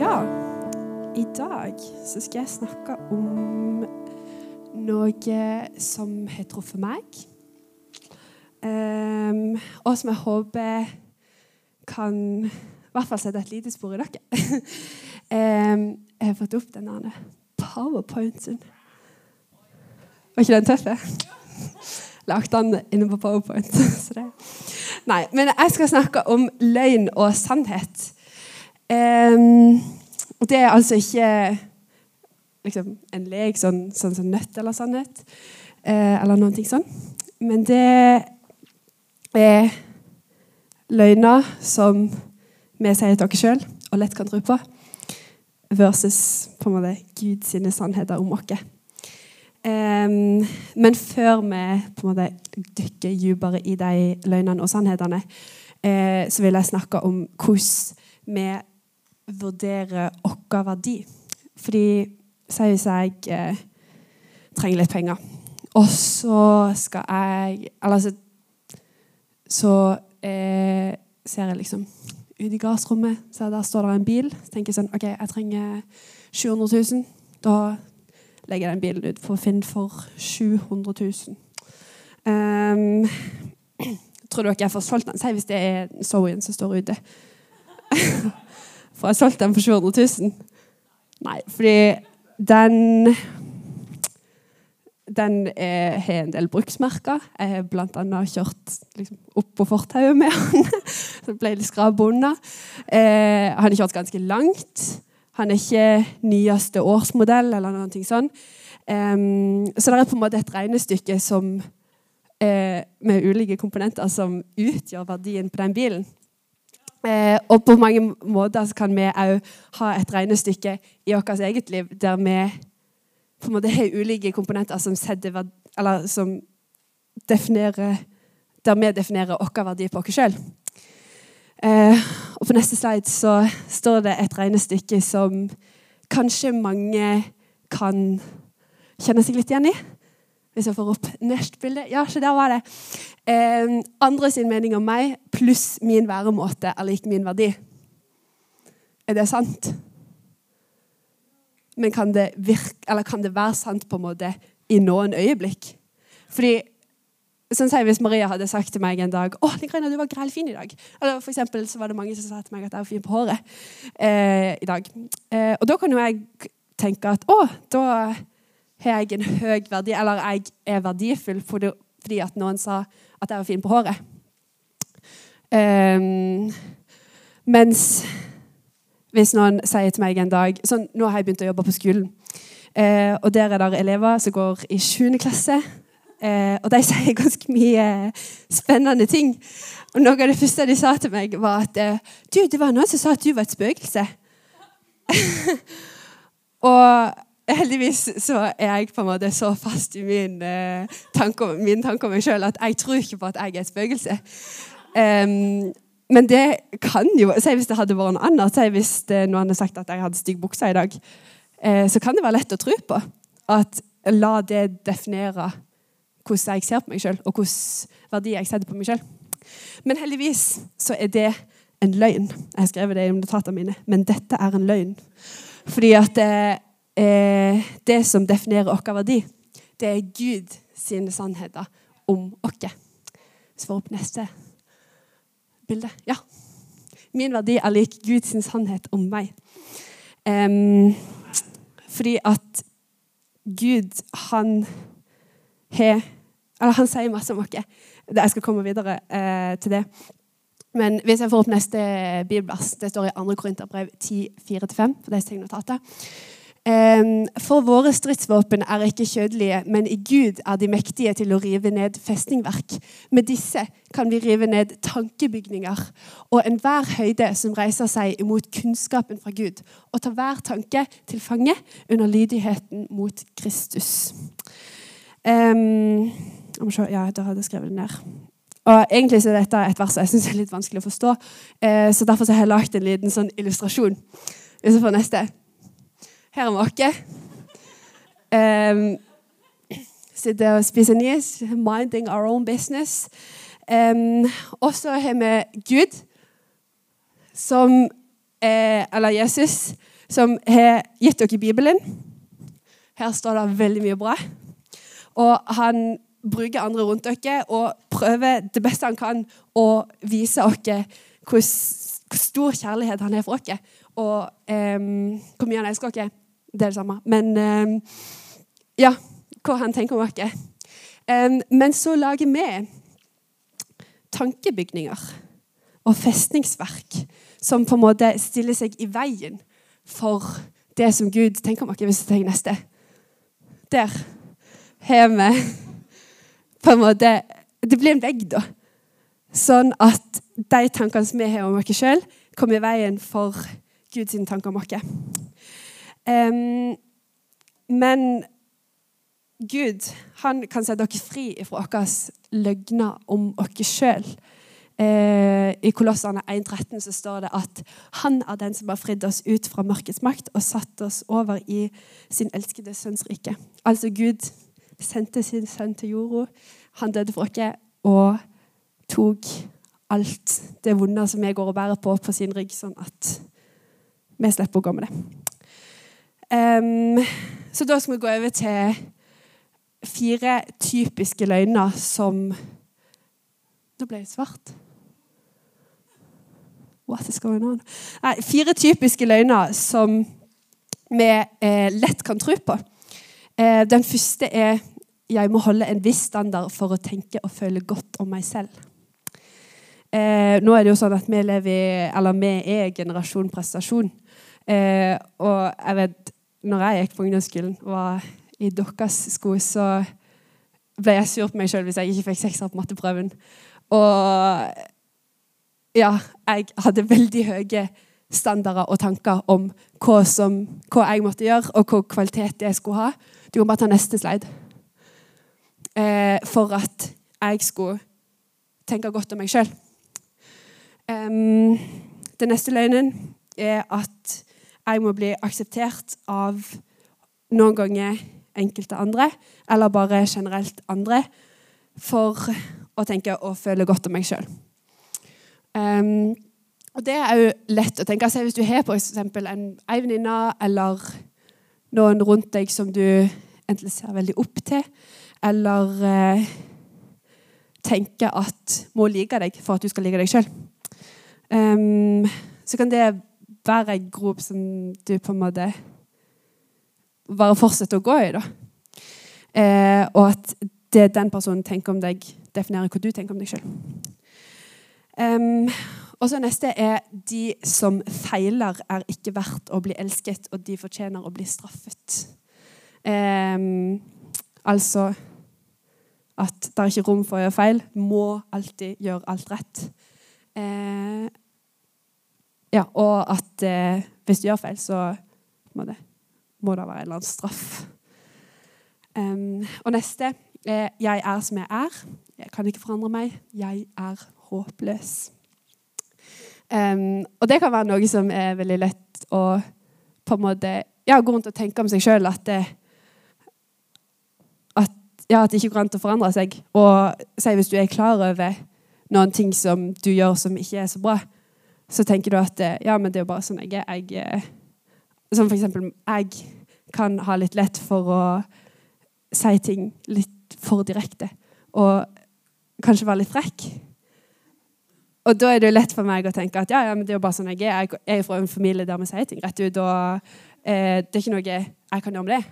Ja, i dag så skal jeg snakke om noe som har truffet meg. Um, og som jeg håper kan i hvert fall sette et lite spor i dere. um, jeg har fått opp denne powerpointen. Var ikke den tøff? Lagde den inne på powerpoint. Nei, men jeg skal snakke om løgn og sannhet. Um, det er altså ikke liksom, en lek sånn, sånn som nøtt eller sannhet, eh, eller noen ting sånn. Men det er løgner som vi sier til oss sjøl og lett kan tro på, versus på en måte Guds sannheter om oss. Um, men før vi på en måte dykker dypere i de løgnene og sannhetene, eh, så vil jeg snakke om hvordan vi vurdere vår verdi. Fordi Si hvis jeg eh, trenger litt penger, og så skal jeg Eller så, så eh, ser jeg liksom ut i gardsrommet, så der står det en bil. Så tenker jeg sånn OK, jeg trenger 700 000. Da legger jeg den bilen ut på Finn for 700 000. Um, tror dere jeg får solgt den? Si hvis det er Zoen som står ute. Får jeg solgt den for 700 000? Nei, fordi den Den har en del bruksmerker. Jeg har bl.a. kjørt liksom, opp på fortauet med han. Så ble litt skrap unna. Eh, han har kjørt ganske langt. Han er ikke nyeste årsmodell eller noe sånt. Um, så det er på en måte et regnestykke som, eh, med ulike komponenter som utgjør verdien på den bilen. Eh, og på mange måter kan vi òg ha et regnestykke i vårt eget liv der vi på en måte har ulike komponenter som, setter, som definerer Der vi definerer vår verdi på oss sjøl. Eh, og på neste slide så står det et regnestykke som kanskje mange kan kjenne seg litt igjen i. Hvis jeg får opp neste bilde. Ja, så der var det. Eh, andre sin mening om meg pluss min væremåte er lik min verdi. Er det sant? Men kan det, virke, kan det være sant på en måte i noen øyeblikk? Fordi sånn sier Hvis Maria hadde sagt til meg en dag å, Ligrena, du var grellfin i dag Eller for eksempel, så var det mange som sa til meg at jeg var fin på håret eh, i dag. Eh, og da kan jo jeg tenke at å, da har jeg en høy verdi, eller jeg er verdifull fordi at noen sa at jeg var fin på håret. Um, mens hvis noen sier til meg en dag sånn, Nå har jeg begynt å jobbe på skolen. Uh, og Der er det elever som går i 7. klasse. Uh, og de sier ganske mye spennende ting. Og Noe av det første de sa til meg, var at uh, du, det var noen som sa at du var et spøkelse. og heldigvis så er jeg på en måte så fast i min, eh, tanke, min tanke om meg sjøl at jeg tror ikke på at jeg er et spøkelse. Um, men det kan jo Si hvis det hadde vært noe annet, si hvis noen hadde sagt at jeg hadde stygg bukse i dag, Eh, så kan det være lett å tro på. At la det definere hvordan jeg ser på meg sjøl, og hvilke verdier jeg setter på meg sjøl. Men heldigvis så er det en løgn. Jeg har skrevet det i notatene mine, men dette er en løgn. Fordi at uh, eh, det som definerer vår verdi, det er Gud sine sannheter om oss. Så får opp neste bilde. Ja. Min verdi er lik Guds sannhet om meg. Um, fordi at Gud, han har Eller han sier masse om oss. Jeg skal komme videre eh, til det. Men hvis jeg får opp neste bibelvers, det står i 2. Korinterbrev 10, 4-5. for de som notatet. For våre stridsvåpen er ikke kjødelige, men i Gud er de mektige til å rive ned festningverk. Med disse kan vi rive ned tankebygninger og enhver høyde som reiser seg imot kunnskapen fra Gud, og ta hver tanke til fange under lydigheten mot Kristus. Um, ja, da hadde jeg skrevet det ned. Og Egentlig er dette et vers jeg syns er litt vanskelig å forstå, uh, så derfor har jeg lagd en liten sånn illustrasjon. Hvis jeg får neste. Her er vi um, Sitter og spiser nyes. minding our own business. Um, og så har vi Gud, som eh, eller Jesus, som har gitt dere Bibelen. Her står det veldig mye bra. Og han bruker andre rundt dere og prøver det beste han kan å vise dere hvor, stor kjærlighet han har for dere. Og um, hvor mye han elsker dere. Det er det samme. Men um, ja, hva han tenker om dere. Um, men så lager vi tankebygninger og festningsverk som på en måte stiller seg i veien for det som Gud tenker om dere. Hvis jeg tenker neste. Der har vi på en måte Det blir en vegg, da. Sånn at de tankene som vi har om oss sjøl, kommer i veien for Guds tanker om oss. Um, men Gud han kan sette dere fri fra deres løgner om dere sjøl. Eh, I Kolossene 1,13 så står det at han er den som har fridd oss ut fra mørkets makt og satt oss over i sin elskede sønns rike. Altså Gud sendte sin sønn til jorda. Han døde for oss og tok alt det vonde som vi går og bærer på, på sin rygg, sånn at vi slipper å gå med det. Um, så da skal vi gå over til fire typiske løgner som Nå ble det svart. What is going on? Nei, fire typiske løgner som vi eh, lett kan tro på. Eh, den første er jeg må holde en viss standard for å tenke og føle godt om meg selv. Eh, nå er det jo sånn at vi lever i, eller vi er generasjon prestasjon. Eh, og jeg vet, når jeg gikk på ungdomsskolen og var i deres sko, så ble jeg sur på meg sjøl hvis jeg ikke fikk sekser på matteprøven. Og ja, jeg hadde veldig høye standarder og tanker om hva, som, hva jeg måtte gjøre, og hva kvalitet jeg skulle ha. Du kan bare ta neste slide. Eh, for at jeg skulle tenke godt om meg sjøl. Um, den neste løgnen er at jeg må bli akseptert av noen ganger enkelte andre, eller bare generelt andre, for å tenke og føle godt om meg sjøl. Um, og det er jo lett å tenke. Altså, hvis du har f.eks. en ei venninne eller noen rundt deg som du enten ser veldig opp til, eller eh, tenker at må like deg for at du skal like deg sjøl, um, så kan det være en grop som du på en måte bare fortsetter å gå i. da. Eh, og at det den personen tenker om deg, definerer hva du tenker om deg sjøl. Um, og så Neste er de som feiler, er ikke verdt å bli elsket, og de fortjener å bli straffet. Um, altså at det er ikke rom for å gjøre feil. Må alltid gjøre alt rett. Uh, ja, og at eh, hvis du gjør feil, så må det, må det være en eller annen straff. Um, og neste er 'Jeg er som jeg er'. Jeg kan ikke forandre meg. Jeg er håpløs. Um, og det kan være noe som er veldig lett å på en måte, ja, gå rundt og tenke om seg sjøl. At, det, at, ja, at det ikke går an å forandre seg. Og si hvis du er klar over noen ting som du gjør som ikke er så bra, så tenker du at ja, men det er jo bare sånn jeg er. Jeg, eh, som for eksempel jeg kan ha litt lett for å si ting litt for direkte. Og kanskje være litt frekk. Og da er det jo lett for meg å tenke at ja, ja, men det er jo bare sånn jeg er. Jeg er fra en familie der vi sier ting rett ut. Og eh, det er ikke noe jeg kan gjøre med det.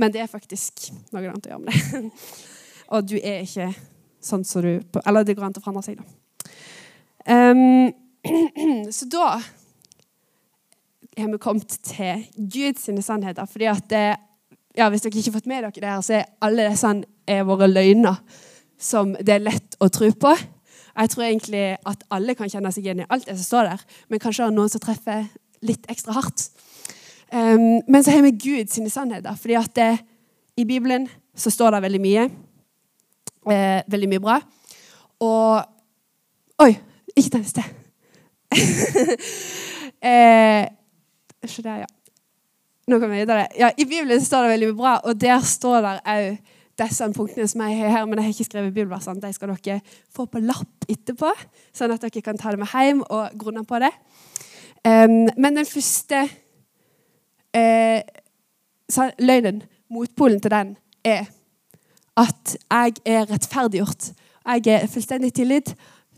Men det er faktisk noe annet å gjøre med det. og du er ikke sånn som du Eller det går an å forandre seg, da. Um, så da har vi kommet til Guds sannheter. fordi at det, ja, Hvis dere ikke har fått med dere det her, så er alle disse våre løgner som det er lett å tro på. Jeg tror egentlig at alle kan kjenne seg igjen i alt det som står der, men kanskje det er noen som treffer litt ekstra hardt. Um, men så har vi Gud sine sannheter, fordi at det, i Bibelen så står det veldig mye. Eh, veldig mye bra. Og Oi! Ikke ta neste. eh, der, ja. Nå kan vi videre. Ja, I Bibelen står det veldig bra, og der står det òg disse punktene som jeg har her, men jeg har ikke skrevet bibelversene. De skal dere få på lapp etterpå, sånn at dere kan ta det med hjem og grunne på det. Um, men den første uh, løgnen, motpolen til den, er at jeg er rettferdiggjort. Jeg er fullstendig tillit,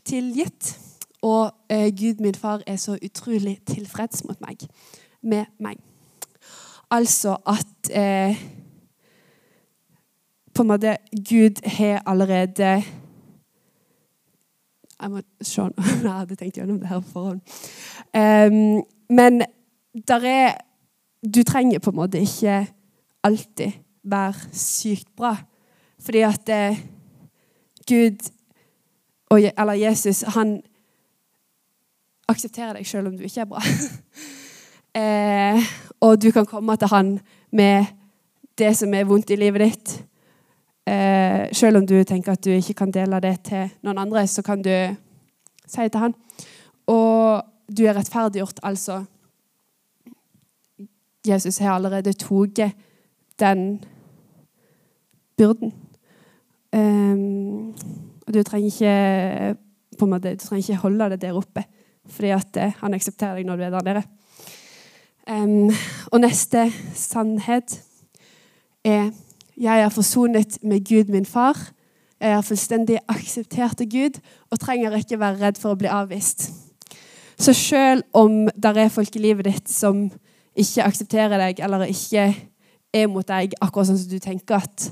tilgitt. Og eh, Gud, min far, er så utrolig tilfreds mot meg, med meg. Altså at eh, På en måte Gud har allerede Jeg må se nå. Jeg hadde tenkt gjennom det her på forhånd. Um, men der er Du trenger på en måte ikke alltid være sykt bra. Fordi at eh, Gud, eller Jesus, han aksepterer deg selv om du ikke er bra. eh, og du kan komme til han med det som er vondt i livet ditt. Eh, selv om du tenker at du ikke kan dele det til noen andre, så kan du si til han. Og du er rettferdiggjort, altså. Jesus har allerede tatt den byrden. Um, og du trenger ikke på en måte, du trenger ikke holde det der oppe, fordi at uh, han aksepterer deg når du er der nede. Um, og neste sannhet er jeg er forsonet med Gud, min far. Jeg er fullstendig akseptert av Gud og trenger ikke være redd for å bli avvist. Så selv om det er folk i livet ditt som ikke aksepterer deg eller ikke er mot deg akkurat sånn som du tenker at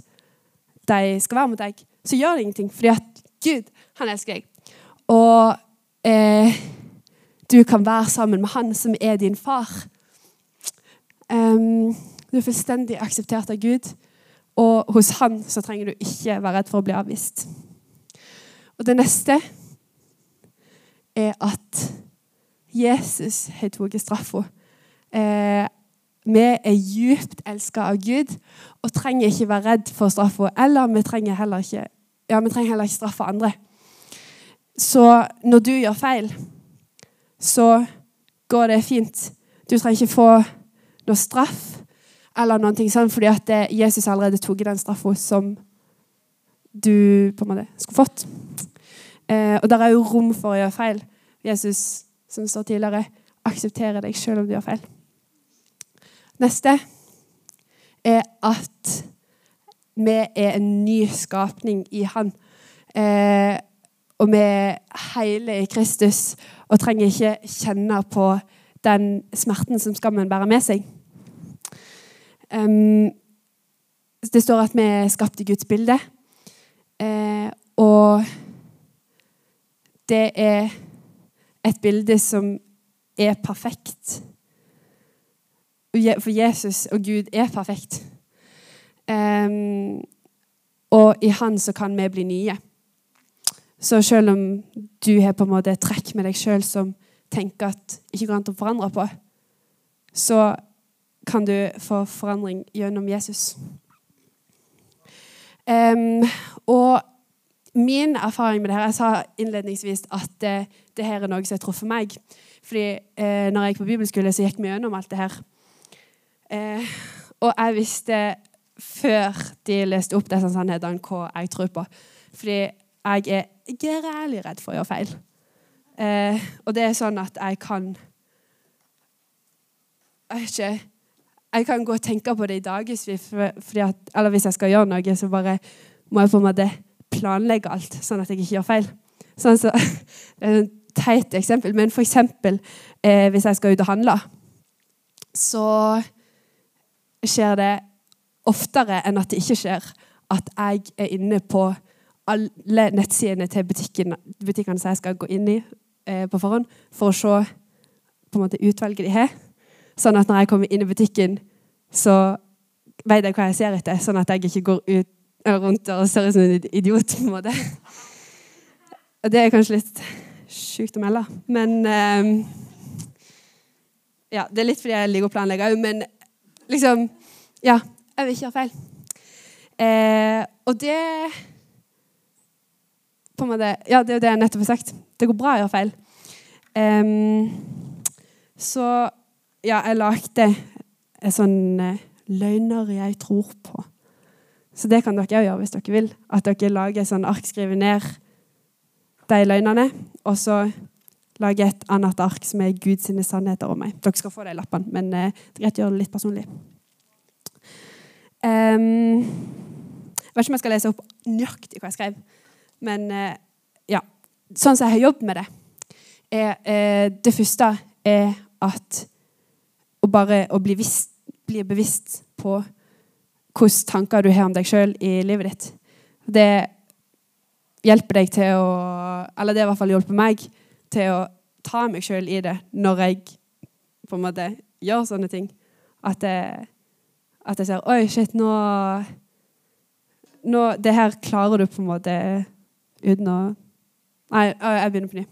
de skal være mot deg, så gjør det ingenting. Fordi at Gud, han elsker deg. Og eh, du kan være sammen med han som er din far. Um, du er fullstendig akseptert av Gud, og hos han så trenger du ikke være redd for å bli avvist. Og det neste er at Jesus har tatt straffa. Eh, vi er djupt elska av Gud og trenger ikke være redd for straffa. Eller vi trenger heller ikke, ja, vi trenger heller ikke straffe andre. Så når du gjør feil, så går det fint. Du trenger ikke få noe straff eller noen ting sånn, fordi at Jesus allerede tok den straffa som du på en måte skulle fått. Eh, og der er jo rom for å gjøre feil. Jesus, som står tidligere, aksepterer deg selv om du gjør feil. Neste er at vi er en ny skapning i Han. Eh, og vi er hele i Kristus og trenger ikke kjenne på den smerten som skammen bærer med seg. Um, det står at vi er skapt i Guds bilde. Eh, og det er et bilde som er perfekt. For Jesus og Gud er perfekt. Um, og i Han så kan vi bli nye. Så selv om du har på en måte et trekk med deg sjøl som tenker at ikke går an å forandre på, så kan du få forandring gjennom Jesus. Um, og min erfaring med det her Jeg sa innledningsvis at det, det her er noe som har truffet meg. Fordi eh, når jeg gikk på bibelskole, så gikk vi gjennom alt det her. Eh, og jeg visste før de leste opp disse sannhetene hva jeg tror på. Fordi jeg er grælig redd for å gjøre feil. Eh, og det er sånn at jeg kan Jeg vet ikke Jeg kan gå og tenke på det i dagevis, eller hvis jeg skal gjøre noe, så bare må jeg på en måte planlegge alt, sånn at jeg ikke gjør feil. Sånn så, det er et teit eksempel, men for eksempel eh, hvis jeg skal ut og handle, så skjer det oftere enn at det ikke skjer, at jeg er inne på alle nettsidene til butikken, butikkene som jeg skal gå inn i eh, på forhånd, for å se på en måte utvalget de har. Sånn at når jeg kommer inn i butikken, så vet jeg hva jeg ser etter, sånn at jeg ikke går ut, rundt og ser ut som en idiot. på en måte. Og det er kanskje litt sjukt å melde, men eh, ja, Det er litt fordi jeg liker å planlegge òg, men liksom Ja, jeg vil ikke gjøre feil. Eh, og det på en måte, Ja, det er jo det jeg nettopp har sagt. Det går bra å gjøre feil. Um, så ja, jeg lagde en sånn uh, løgner jeg tror på. Så det kan dere òg gjøre hvis dere vil. At dere lager sånn ark, skriver ned de løgnene, og så lager et annet ark som er Guds sannheter om meg. Dere skal få de lappene, men uh, det er greit å gjøre det litt personlig. Um, jeg vet ikke om jeg skal lese opp nøyaktig hva jeg skrev, men uh, ja. Sånn som jeg har jobbet med det, er uh, Det første er at å bare å bli, visst, bli bevisst på hvilke tanker du har om deg sjøl i livet ditt. Det hjelper deg til å Eller det har i hvert fall hjulpet meg til å ta meg sjøl i det når jeg på en måte gjør sånne ting. At jeg, at jeg ser Oi, shit, nå, nå Det her klarer du på en måte uten å Nei, jeg begynner på ny.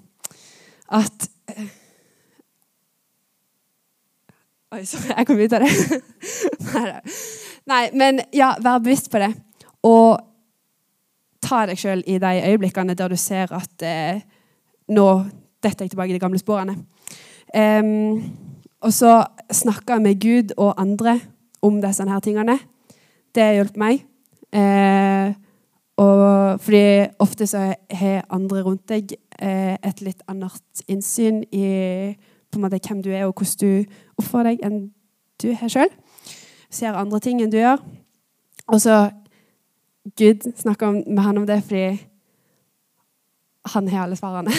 At Oi, sorry, jeg kom ut av det. Nei, men ja, vær bevisst på det. Og ta deg sjøl i de øyeblikkene der du ser at eh, nå detter jeg tilbake i de gamle sporene. Um, og så snakke med Gud og andre om disse her tingene. Det har hjulpet meg. Eh, og fordi ofte så har andre rundt deg eh, et litt annet innsyn i på en måte hvem du er, og hvordan du oppfører deg, enn du har sjøl. Ser andre ting enn du gjør. Og så Gud snakker med han om det fordi han har alle svarene.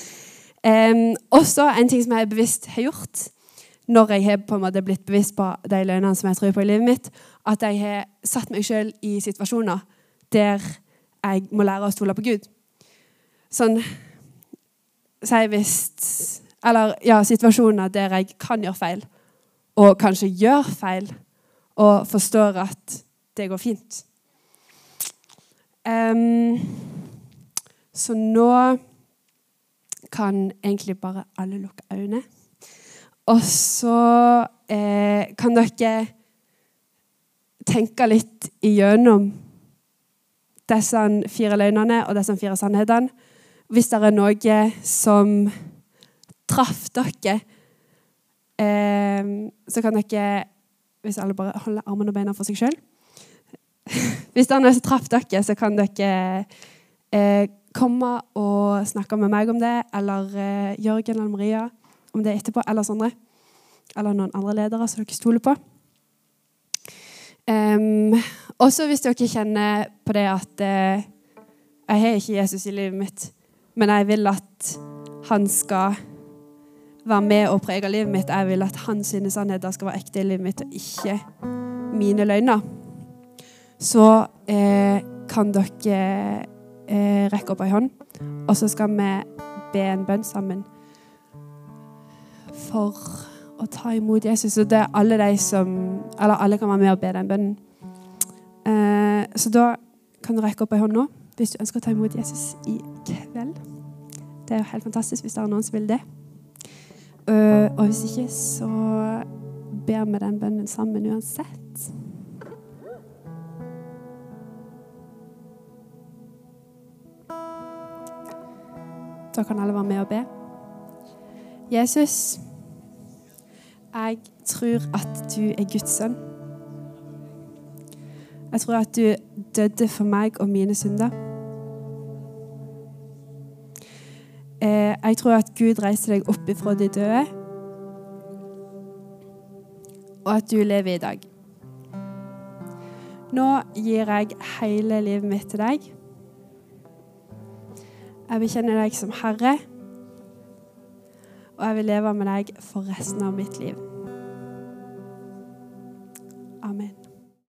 um, også en ting som jeg bevisst har gjort når jeg har på en måte blitt bevisst på de løgnene som jeg tror på i livet mitt, at jeg har satt meg sjøl i situasjoner der jeg må lære å stole på Gud. Sånn Si hvis Eller ja, situasjoner der jeg kan gjøre feil, og kanskje gjør feil, og forstår at det går fint. Um, så nå kan egentlig bare alle lukke øynene. Og så eh, kan dere tenke litt igjennom disse fire løgnene og disse fire sannhetene. Hvis det er noe som traff dere, eh, så kan dere Hvis alle bare holder armene og beina for seg sjøl hvis det er noe som traff dere, så kan dere eh, komme og snakke med meg om det, eller eh, Jørgen eller Maria om det etterpå, eller Sondre. Eller noen andre ledere som dere stoler på. Um, også hvis dere kjenner på det at eh, jeg har ikke Jesus i livet mitt, men jeg vil at han skal være med og prege livet mitt. Jeg vil at hans sannheter skal være ekte i livet mitt, og ikke mine løgner så eh, kan dere eh, rekke opp ei hånd, og så skal vi be en bønn sammen for å ta imot Jesus. Og det er alle de som Eller alle kan være med og be den bønnen. Eh, så da kan du rekke opp ei hånd nå hvis du ønsker å ta imot Jesus i kveld. Det er jo helt fantastisk hvis det er noen som vil det. Uh, og hvis ikke, så ber vi den bønnen sammen uansett. Da kan alle være med og be. Jesus, jeg tror at du er Guds sønn. Jeg tror at du døde for meg og mine synder. Eh, jeg tror at Gud reiser deg opp ifra de døde, og at du lever i dag. Nå gir jeg hele livet mitt til deg. Jeg bekjenner deg som Herre, og jeg vil leve med deg for resten av mitt liv. Amen.